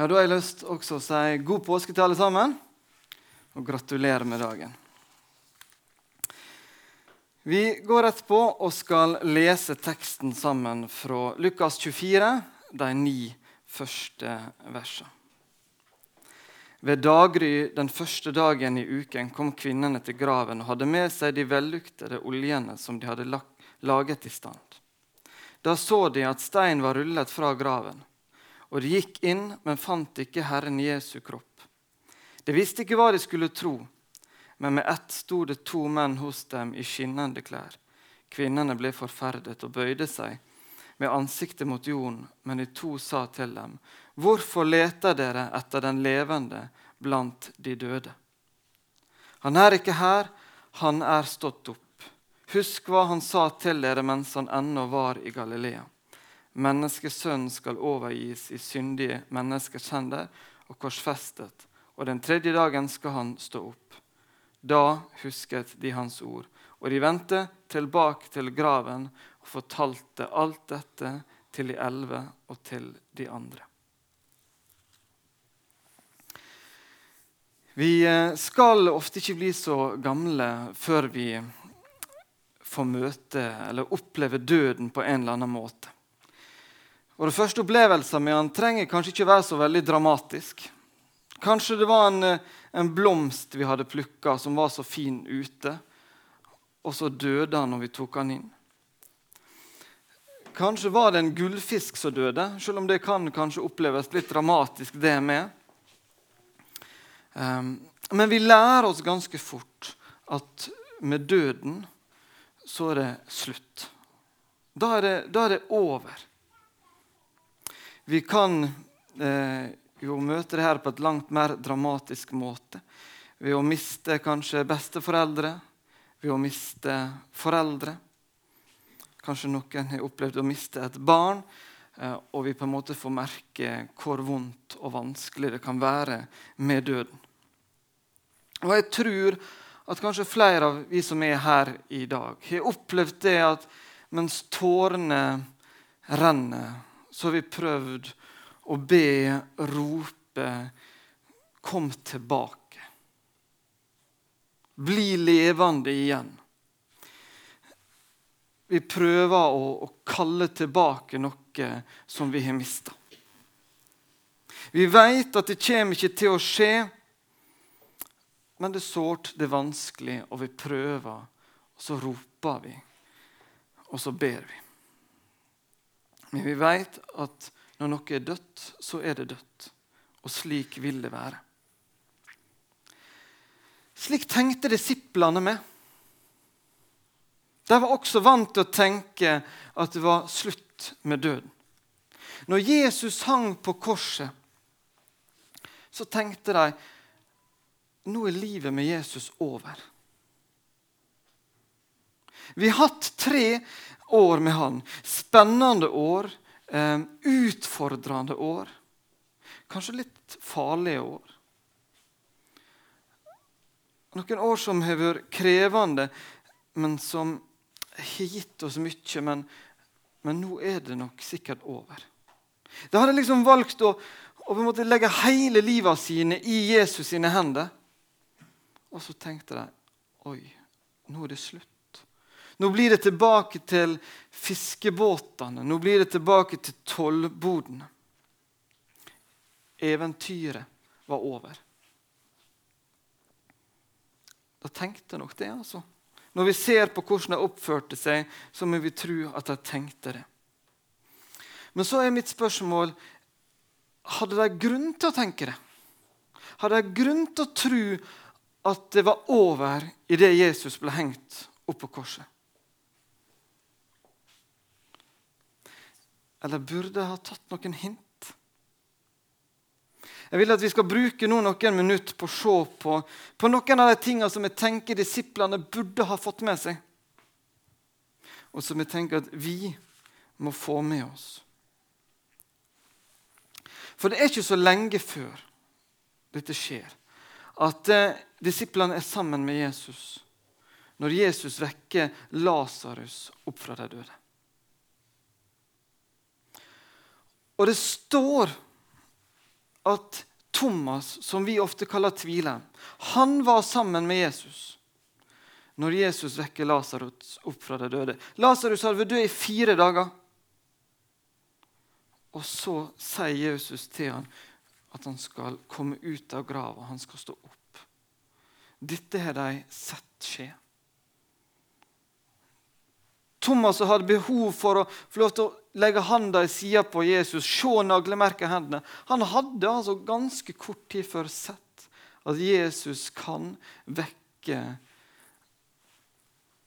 Ja, Da har jeg lyst også å si god påske til alle sammen, og gratulerer med dagen. Vi går etterpå og skal lese teksten sammen fra Lukas 24, de ni første versene. Ved daggry den første dagen i uken kom kvinnene til graven og hadde med seg de velluktede oljene som de hadde laget i stand. Da så de at stein var rullet fra graven. Og de gikk inn, men fant ikke Herren Jesu kropp. De visste ikke hva de skulle tro, men med ett sto det to menn hos dem i skinnende klær. Kvinnene ble forferdet og bøyde seg med ansiktet mot jorden, men de to sa til dem, Hvorfor leter dere etter den levende blant de døde? Han er ikke her, han er stått opp. Husk hva han sa til dere mens han ennå var i Galilea. Menneskesønnen skal overgis i syndige menneskers hender og korsfestet, og den tredje dagen skal han stå opp. Da husket de hans ord, og de vendte tilbake til graven og fortalte alt dette til de elleve og til de andre. Vi eh, skal ofte ikke bli så gamle før vi får møte eller oppleve døden på en eller annen måte. Og det første opplevelsen med han trenger kanskje ikke være så veldig dramatisk. Kanskje det var en, eh, en blomst vi hadde plukka, som var så fin ute, og så døde han når vi tok han inn. Kanskje var det en gullfisk som døde, selv om det kan kanskje oppleves litt dramatisk, det med. Um, men vi lærer oss ganske fort at med døden så er det slutt. Da er det, da er det over. Vi kan eh, jo møte det her på et langt mer dramatisk måte. Ved å miste kanskje besteforeldre, ved å miste foreldre. Kanskje noen har opplevd å miste et barn, eh, og vi på en måte får merke hvor vondt og vanskelig det kan være med døden. Og jeg tror at kanskje flere av vi som er her i dag, har opplevd det at mens tårene renner så har vi prøvd å be, rope, kom tilbake. Bli levende igjen. Vi prøver å, å kalle tilbake noe som vi har mista. Vi vet at det kommer ikke til å skje, men det er sårt, det er vanskelig, og vi prøver. Og så roper vi, og så ber vi. Men vi vet at når noe er dødt, så er det dødt. Og slik vil det være. Slik tenkte disiplene med. De var også vant til å tenke at det var slutt med døden. Når Jesus hang på korset, så tenkte de nå er livet med Jesus over. Vi har hatt tre år med han. Spennende år, eh, utfordrende år. Kanskje litt farlige år. Noen år som har vært krevende, men som har gitt oss mye. Men, men nå er det nok sikkert over. De hadde liksom valgt å, å legge hele livet sine i Jesus sine hender. Og så tenkte de oi, nå er det slutt. Nå blir det tilbake til fiskebåtene. Nå blir det tilbake til tollbodene. Eventyret var over. Da tenkte nok det, altså. Når vi ser på hvordan de oppførte seg, så må vi tro at de tenkte det. Men så er mitt spørsmål hadde de grunn til å tenke det. Hadde de grunn til å tro at det var over idet Jesus ble hengt opp på korset? Eller burde ha tatt noen hint? Jeg vil at vi skal bruke noen minutter på å se på, på noen av de tingene som jeg tenker disiplene burde ha fått med seg, og som jeg tenker at vi må få med oss. For det er ikke så lenge før dette skjer, at eh, disiplene er sammen med Jesus når Jesus vekker Lasarus opp fra de døde. Og det står at Thomas, som vi ofte kaller tvileren, han var sammen med Jesus når Jesus vekker Lasarus opp fra de døde. Lasarus hadde vært død i fire dager. Og så sier Jesus til ham at han skal komme ut av grava, han skal stå opp. Dette har de sett skje. Thomas hadde behov for å få lov til å legge handa i sida på Jesus, se naglemerket i hendene. Han hadde altså ganske kort tid før sett at Jesus kan vekke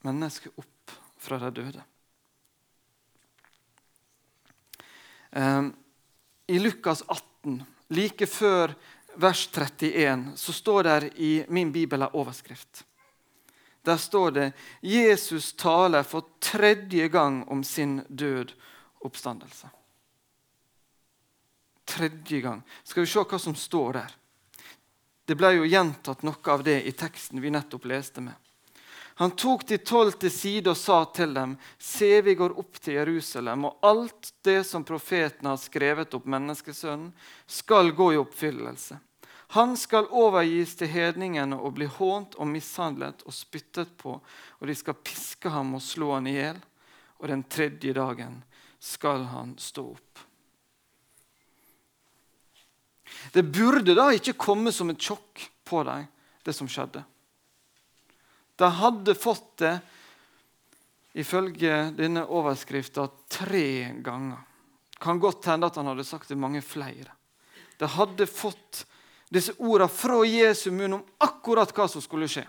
mennesket opp fra de døde. Ehm, I Lukas 18, like før vers 31, så står det i min bibel en overskrift. Der står det Jesus taler for tredje gang om sin død oppstandelse. Tredje gang. Skal vi se hva som står der? Det ble jo gjentatt noe av det i teksten vi nettopp leste med. Han tok de tolv til side og sa til dem.: Se, vi går opp til Jerusalem, og alt det som profeten har skrevet opp menneskesønnen, skal gå i oppfyllelse. Han skal overgis til hedningene og bli hånt og mishandlet og spyttet på, og de skal piske ham og slå han i hjel, og den tredje dagen skal han stå opp. Det burde da ikke komme som et sjokk på dem, det som skjedde. De hadde fått det, ifølge denne overskrifta, tre ganger. Kan godt hende at han hadde sagt det mange flere. De hadde fått disse ordene fra Jesu munn om akkurat hva som skulle skje.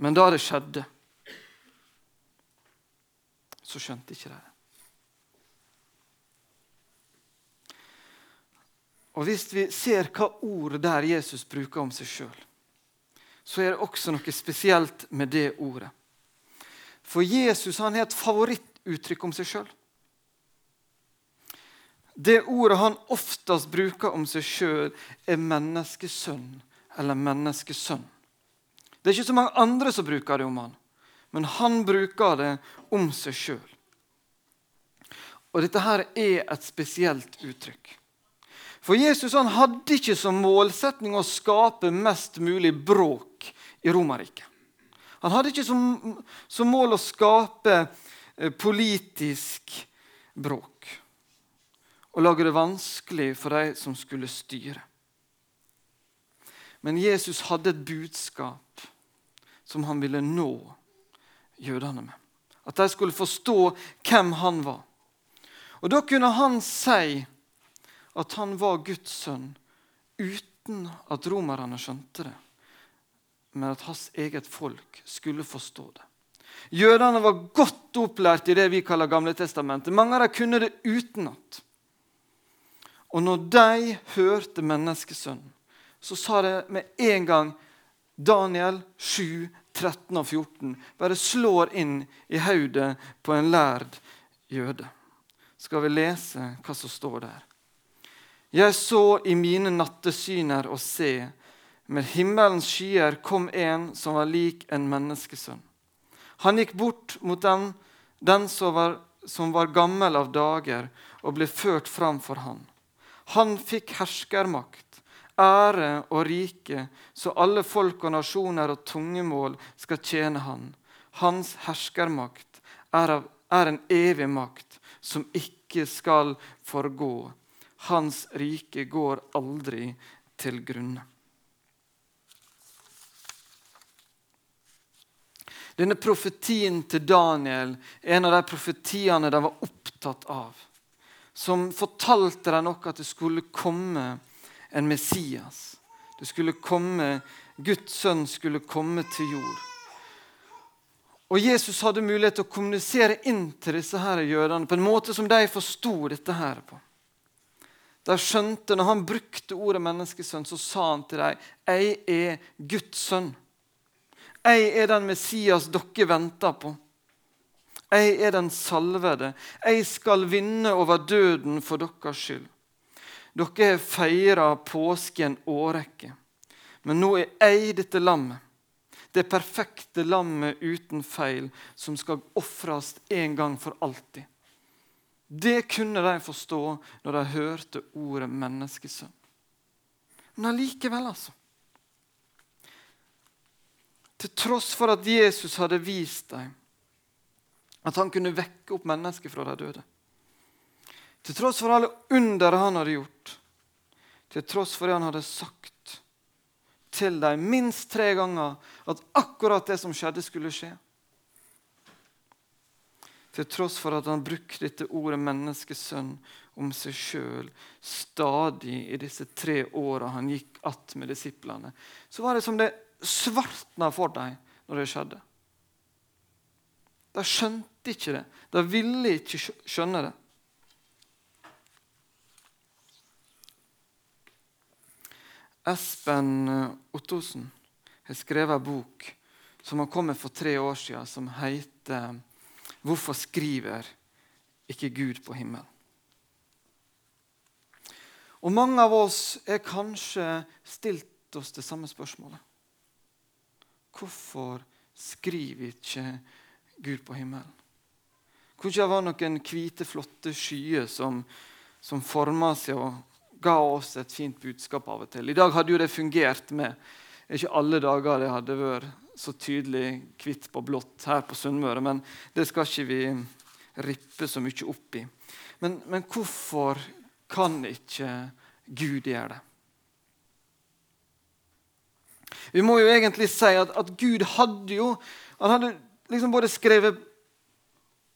Men da det skjedde, så skjønte ikke de det. Og Hvis vi ser hva ord der Jesus bruker om seg sjøl, så er det også noe spesielt med det ordet. For Jesus han har et favorittuttrykk om seg sjøl. Det ordet han oftest bruker om seg sjøl, er menneskesønn eller menneskesønn. Det er ikke så mange andre som bruker det om han, men han bruker det om seg sjøl. Og dette her er et spesielt uttrykk. For Jesus han hadde ikke som målsetning å skape mest mulig bråk i Romerriket. Han hadde ikke som, som mål å skape eh, politisk bråk og lage det vanskelig for de som skulle styre. Men Jesus hadde et budskap som han ville nå jødene med. At de skulle forstå hvem han var. Og Da kunne han si at han var Guds sønn uten at romerne skjønte det, men at hans eget folk skulle forstå det. Jødene var godt opplært i det vi kaller Gamle testamentet. Mange av dem kunne det utenat. Og når de hørte menneskesønnen, så sa det med en gang Daniel 7, 13 og 14 bare slår inn i hodet på en lærd jøde. Skal vi lese hva som står der? Jeg så i mine nattesyner og se, med himmelens skyer kom en som var lik en menneskesønn. Han gikk bort mot den, den som, var, som var gammel av dager, og ble ført fram for han. Han fikk herskermakt, ære og rike, så alle folk og nasjoner og tungemål skal tjene han. Hans herskermakt er, av, er en evig makt som ikke skal forgå. Hans rike går aldri til grunne. Denne profetien til Daniel er en av de profetiene de var opptatt av som fortalte dem noe at det skulle komme en Messias. Det skulle komme, Guds sønn skulle komme til jord. Og Jesus hadde mulighet til å kommunisere inn til disse her jødene på en måte som de forsto dette her på. De skjønte, Når han brukte ordet menneskesønn, så sa han til dem jeg er Guds sønn. Jeg er den Messias dere venter på. Jeg er den salvede. Jeg skal vinne over døden for deres skyld. Dere har feira påske en årrekke. Men nå er jeg dette lammet, det perfekte lammet uten feil, som skal ofres en gang for alltid. Det kunne de forstå når de hørte ordet 'menneskesønn'. Men allikevel, altså. Til tross for at Jesus hadde vist dem at han kunne vekke opp mennesker fra de døde. Til tross for alle undere han hadde gjort, til tross for det han hadde sagt til dem minst tre ganger at akkurat det som skjedde, skulle skje. Til tross for at han brukte dette ordet 'menneskesønn' om seg sjøl stadig i disse tre åra han gikk att med disiplene, så var det som det svartna for dem når det skjedde. De skjønte ikke det. De ville ikke skjønne det. Espen Ottosen har skrevet en bok som han kom med for tre år siden, som heter 'Hvorfor skriver ikke Gud på himmelen?' Og Mange av oss er kanskje stilt oss det samme spørsmålet. Hvorfor skriver ikke Gud på himmelen? Kanskje det var noen hvite, flotte skyer som, som forma seg og ga oss et fint budskap av og til? I dag hadde jo det fungert med ikke alle dager det hadde vært så tydelig hvitt på blått her på Sunnmøre, men det skal ikke vi rippe så mye opp i. Men, men hvorfor kan ikke Gud gjøre det? Vi må jo egentlig si at, at Gud hadde jo han hadde liksom både skrevet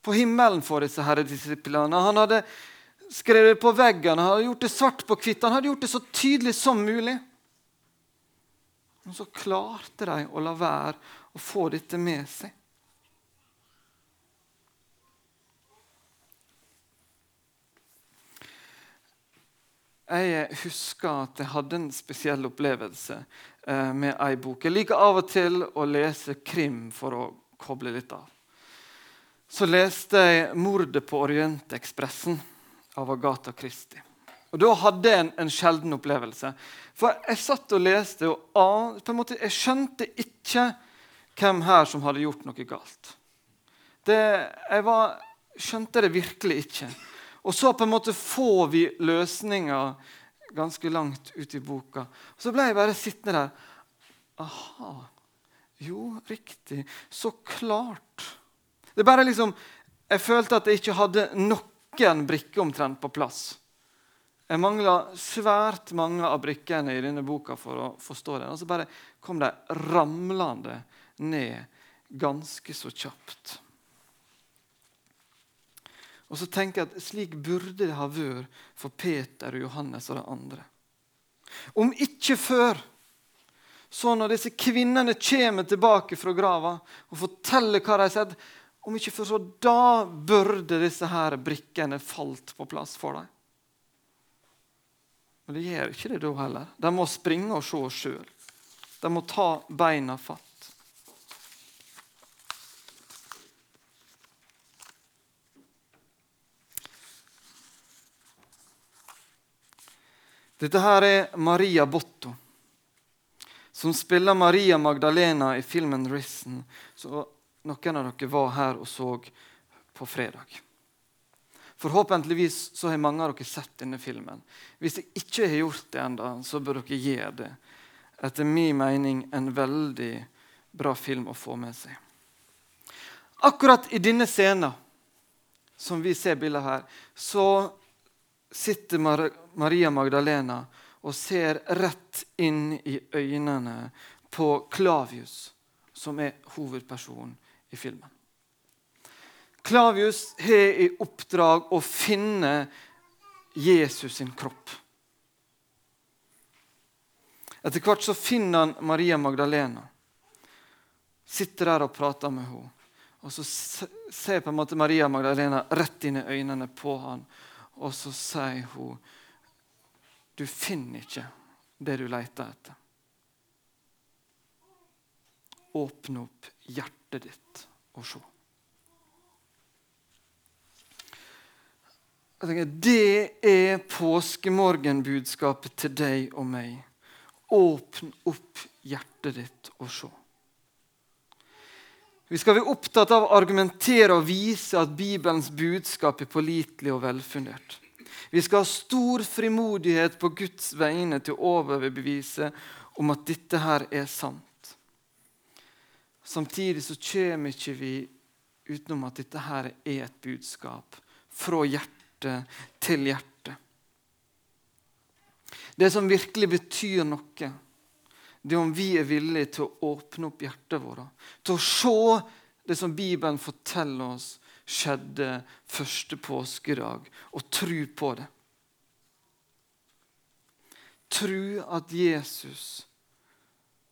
på himmelen for disse herredisiplene. Han hadde skrevet på veggen, han hadde gjort det svart på hvitt. Han hadde gjort det så tydelig som mulig. Men så klarte de å la være å få dette med seg. Jeg husker at jeg hadde en spesiell opplevelse eh, med ei bok. Jeg liker av og til å lese krim for å koble litt av. Så leste jeg 'Mordet på Orientekspressen' av Agatha Christie. Og Da hadde jeg en, en sjelden opplevelse. For jeg satt og leste, og på en måte, jeg skjønte ikke hvem her som hadde gjort noe galt. Det, jeg var, skjønte det virkelig ikke. Og så på en måte får vi løsninger ganske langt ut i boka. Og så ble jeg bare sittende der. Aha. Jo, riktig. Så klart. Det bare liksom, Jeg følte at jeg ikke hadde noen brikker omtrent på plass. Jeg mangla svært mange av brikkene i denne boka for å forstå den. Og så bare kom de ramlende ned ganske så kjapt. Og så tenker jeg at Slik burde det ha vært for Peter og Johannes og de andre. Om ikke før så når disse kvinnene kommer tilbake fra grava og forteller hva de har sett, om ikke for så da burde disse her brikkene falt på plass for dem. Men det gjør ikke det da heller. De må springe og se sjøl. De må ta beina fatt. Dette her er Maria Botto som spiller Maria Magdalena i filmen 'Risen'. Så noen av dere var her og så på fredag. Forhåpentligvis så har mange av dere sett denne filmen. Hvis dere ikke har gjort det ennå, så bør dere gjøre det. Etter min mening en veldig bra film å få med seg. Akkurat i denne scenen som vi ser bildet her, så sitter Maria Magdalena og ser rett inn i øynene på Klavius, som er hovedpersonen i filmen. Klavius har i oppdrag å finne Jesus sin kropp. Etter hvert så finner han Maria Magdalena. Sitter der og prater med henne. Og så ser på en måte Maria Magdalena rett inn i øynene på han, og så sier hun du finner ikke det du leter etter. Åpne opp hjertet ditt og se. Tenker, det er påskemorgenbudskapet til deg og meg. Åpne opp hjertet ditt og se. Vi skal være opptatt av å argumentere og vise at Bibelens budskap er pålitelig og velfundert. Vi skal ha stor frimodighet på Guds vegne til å overbevise om at dette her er sant. Samtidig så kommer ikke vi utenom at dette her er et budskap fra hjerte til hjerte. Det som virkelig betyr noe, det er om vi er villige til å åpne opp hjertet vårt, til å se det som Bibelen forteller oss skjedde første påskedag, og tro på det. Tro at Jesus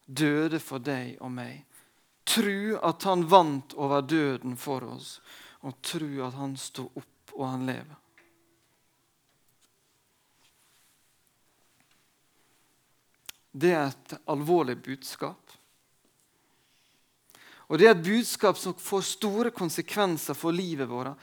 døde for deg og meg. Tro at han vant over døden for oss, og tro at han står opp og han lever. Det er et alvorlig budskap. Og det er et budskap som får store konsekvenser for livet vårt.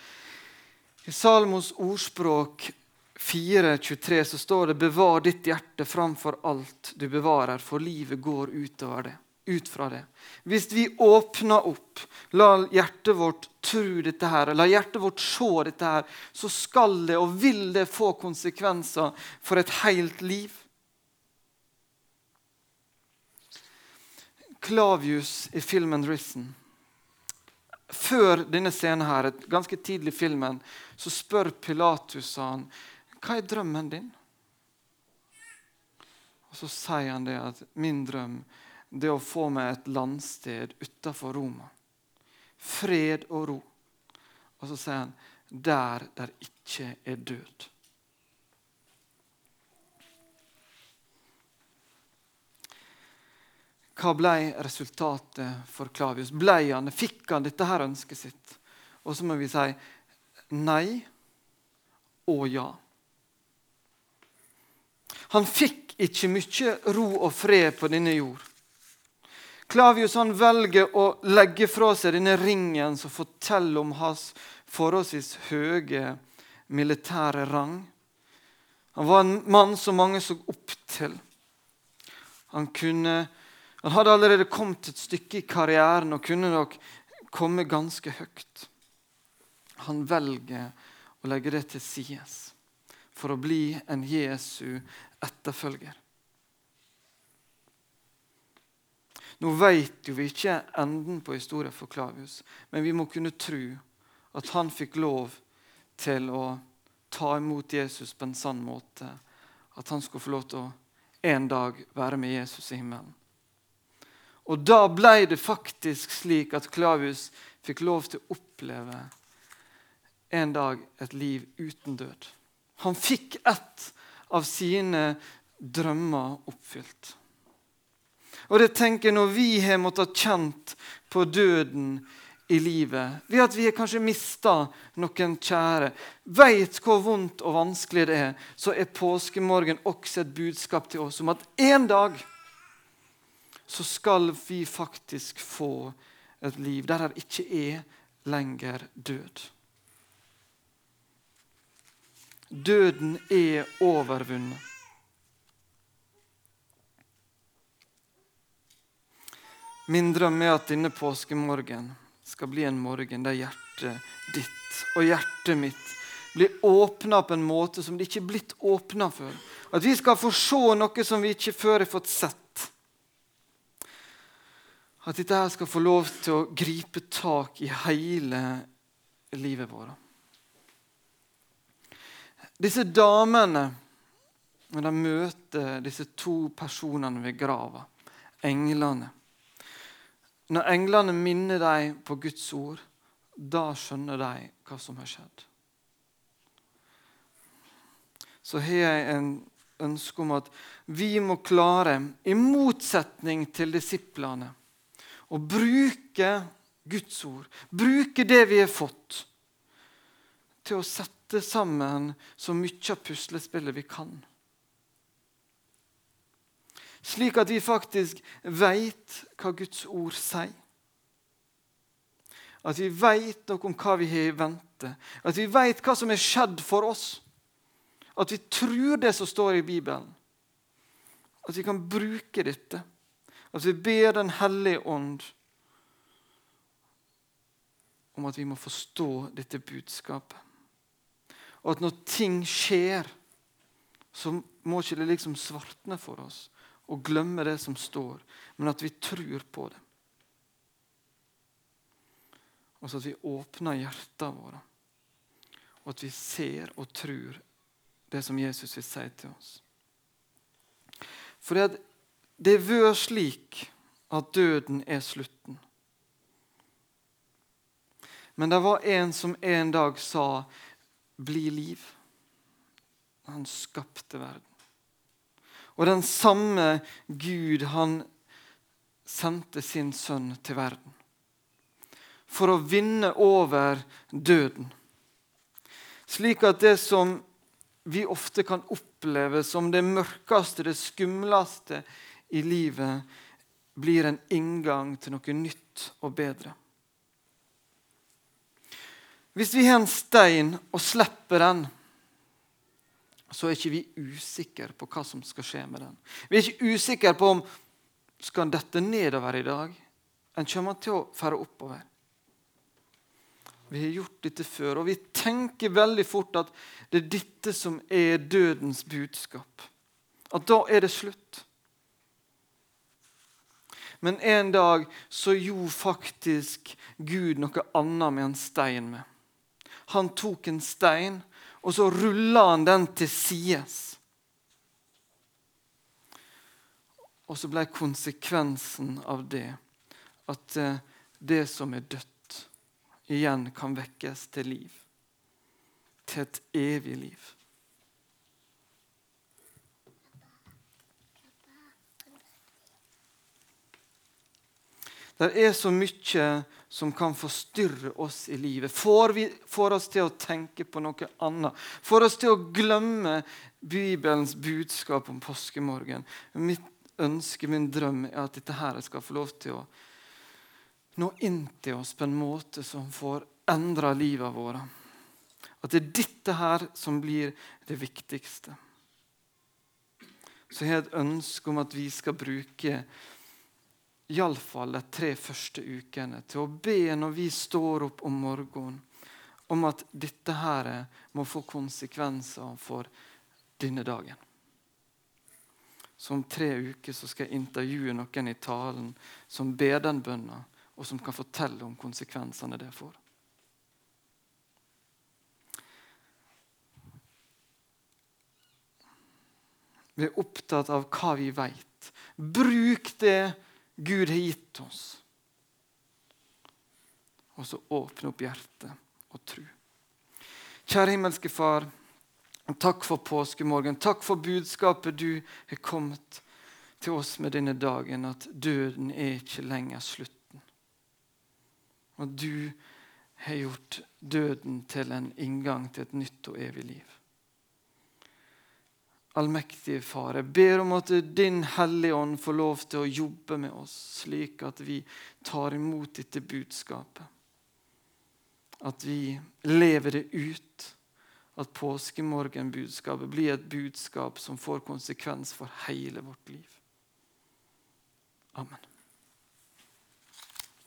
I Salmos ordspråk 4.23 så står det 'Bevar ditt hjerte framfor alt du bevarer, for livet går utover det. Ut fra det. Hvis vi åpner opp, la hjertet vårt tro dette her, la hjertet vårt se dette her, så skal det og vil det få konsekvenser for et helt liv. Klavius i filmen 'Risen'. Før denne scenen her, ganske tidlig i filmen, så spør Pilatus han, hva er drømmen din. Og Så sier han det at min drøm det er å få meg et landsted utenfor Roma. Fred og ro. Og så sier han der der ikke er død. Hva ble resultatet for Klavius? Ble han, Fikk han dette her ønsket sitt? Og så må vi si nei og ja. Han fikk ikke mye ro og fred på denne jord. Klavius han velger å legge fra seg denne ringen som forteller om hans forholdsvis høye militære rang. Han var en mann som mange så opp til. Han kunne han hadde allerede kommet et stykke i karrieren og kunne nok komme ganske høyt. Han velger å legge det til side for å bli en Jesu etterfølger. Nå vet jo vi ikke enden på historien for Klavius, men vi må kunne tro at han fikk lov til å ta imot Jesus på en sann måte. At han skulle få lov til å en dag være med Jesus i himmelen. Og da ble det faktisk slik at Klavius fikk lov til å oppleve en dag et liv uten død. Han fikk ett av sine drømmer oppfylt. Og det tenker jeg Når vi har måttet kjent på døden i livet, ved at vi har kanskje mista noen kjære, veit hvor vondt og vanskelig det er, så er påskemorgen også et budskap til oss om at en dag så skal vi faktisk få et liv der det ikke er lenger død. Døden er overvunnet. Min drøm er at denne påskemorgen skal bli en morgen der hjertet ditt og hjertet mitt blir åpna på en måte som det ikke er blitt åpna før. At vi skal få se noe som vi ikke før har fått sett. At dette her skal få lov til å gripe tak i hele livet vårt. Disse damene, når de møter disse to personene ved grava, englene Når englene minner dem på Guds ord, da skjønner de hva som har skjedd. Så har jeg en ønske om at vi må klare, i motsetning til disiplene å bruke Guds ord, bruke det vi har fått, til å sette sammen så mye av puslespillet vi kan. Slik at vi faktisk veit hva Guds ord sier. At vi veit noe om hva vi har i vente. At vi veit hva som er skjedd for oss. At vi tror det som står i Bibelen. At vi kan bruke dette. At vi ber Den hellige ånd om at vi må forstå dette budskapet. Og at når ting skjer, så må ikke det liksom svartne for oss og glemme det som står, men at vi tror på det. Og så at vi åpner hjertene våre, og at vi ser og tror det som Jesus vil si til oss. For det er vært slik at døden er slutten. Men det var en som en dag sa 'bli liv'. Han skapte verden. Og den samme Gud, han sendte sin sønn til verden for å vinne over døden. Slik at det som vi ofte kan oppleve som det mørkeste, det skumleste i livet, blir en inngang til noe nytt og bedre. Hvis vi har en stein og slipper den, så er ikke vi usikre på hva som skal skje med den. Vi er ikke usikre på om skal den dette nedover i dag. En kommer til å fære oppover. Vi har gjort dette før, og vi tenker veldig fort at det er dette som er dødens budskap. At da er det slutt. Men en dag så gjorde faktisk Gud noe annet med en stein. med. Han tok en stein, og så rulla han den til sides. Og så ble konsekvensen av det at eh, det som er dødt igjen kan vekkes til liv. Til et evig liv. Det er så mye som kan forstyrre oss i livet. Får, vi, får oss til å tenke på noe annet. Får oss til å glemme Bibelens budskap om påskemorgen. Mitt ønske, min drøm, er at dette her skal få lov til å nå inn til oss på en måte som får endra livet vårt. At det er dette her som blir det viktigste. Så jeg har et ønske om at vi skal bruke iallfall de tre første ukene til å be når vi står opp om morgenen, om at dette her må få konsekvenser for denne dagen. Så om tre uker skal jeg intervjue noen i talen som ber den bønna og som kan fortelle om konsekvensene det får. Vi er opptatt av hva vi vet. Bruk det Gud har gitt oss. Og så åpne opp hjertet og tro. Kjære himmelske Far, takk for påskemorgen. Takk for budskapet du har kommet til oss med denne dagen, at døden er ikke lenger slutten. Og du har gjort døden til en inngang til et nytt og evig liv. Allmektige Far, jeg ber om at Din Hellige Ånd får lov til å jobbe med oss, slik at vi tar imot dette budskapet. At vi lever det ut. At påskemorgenbudskapet blir et budskap som får konsekvens for hele vårt liv. Amen.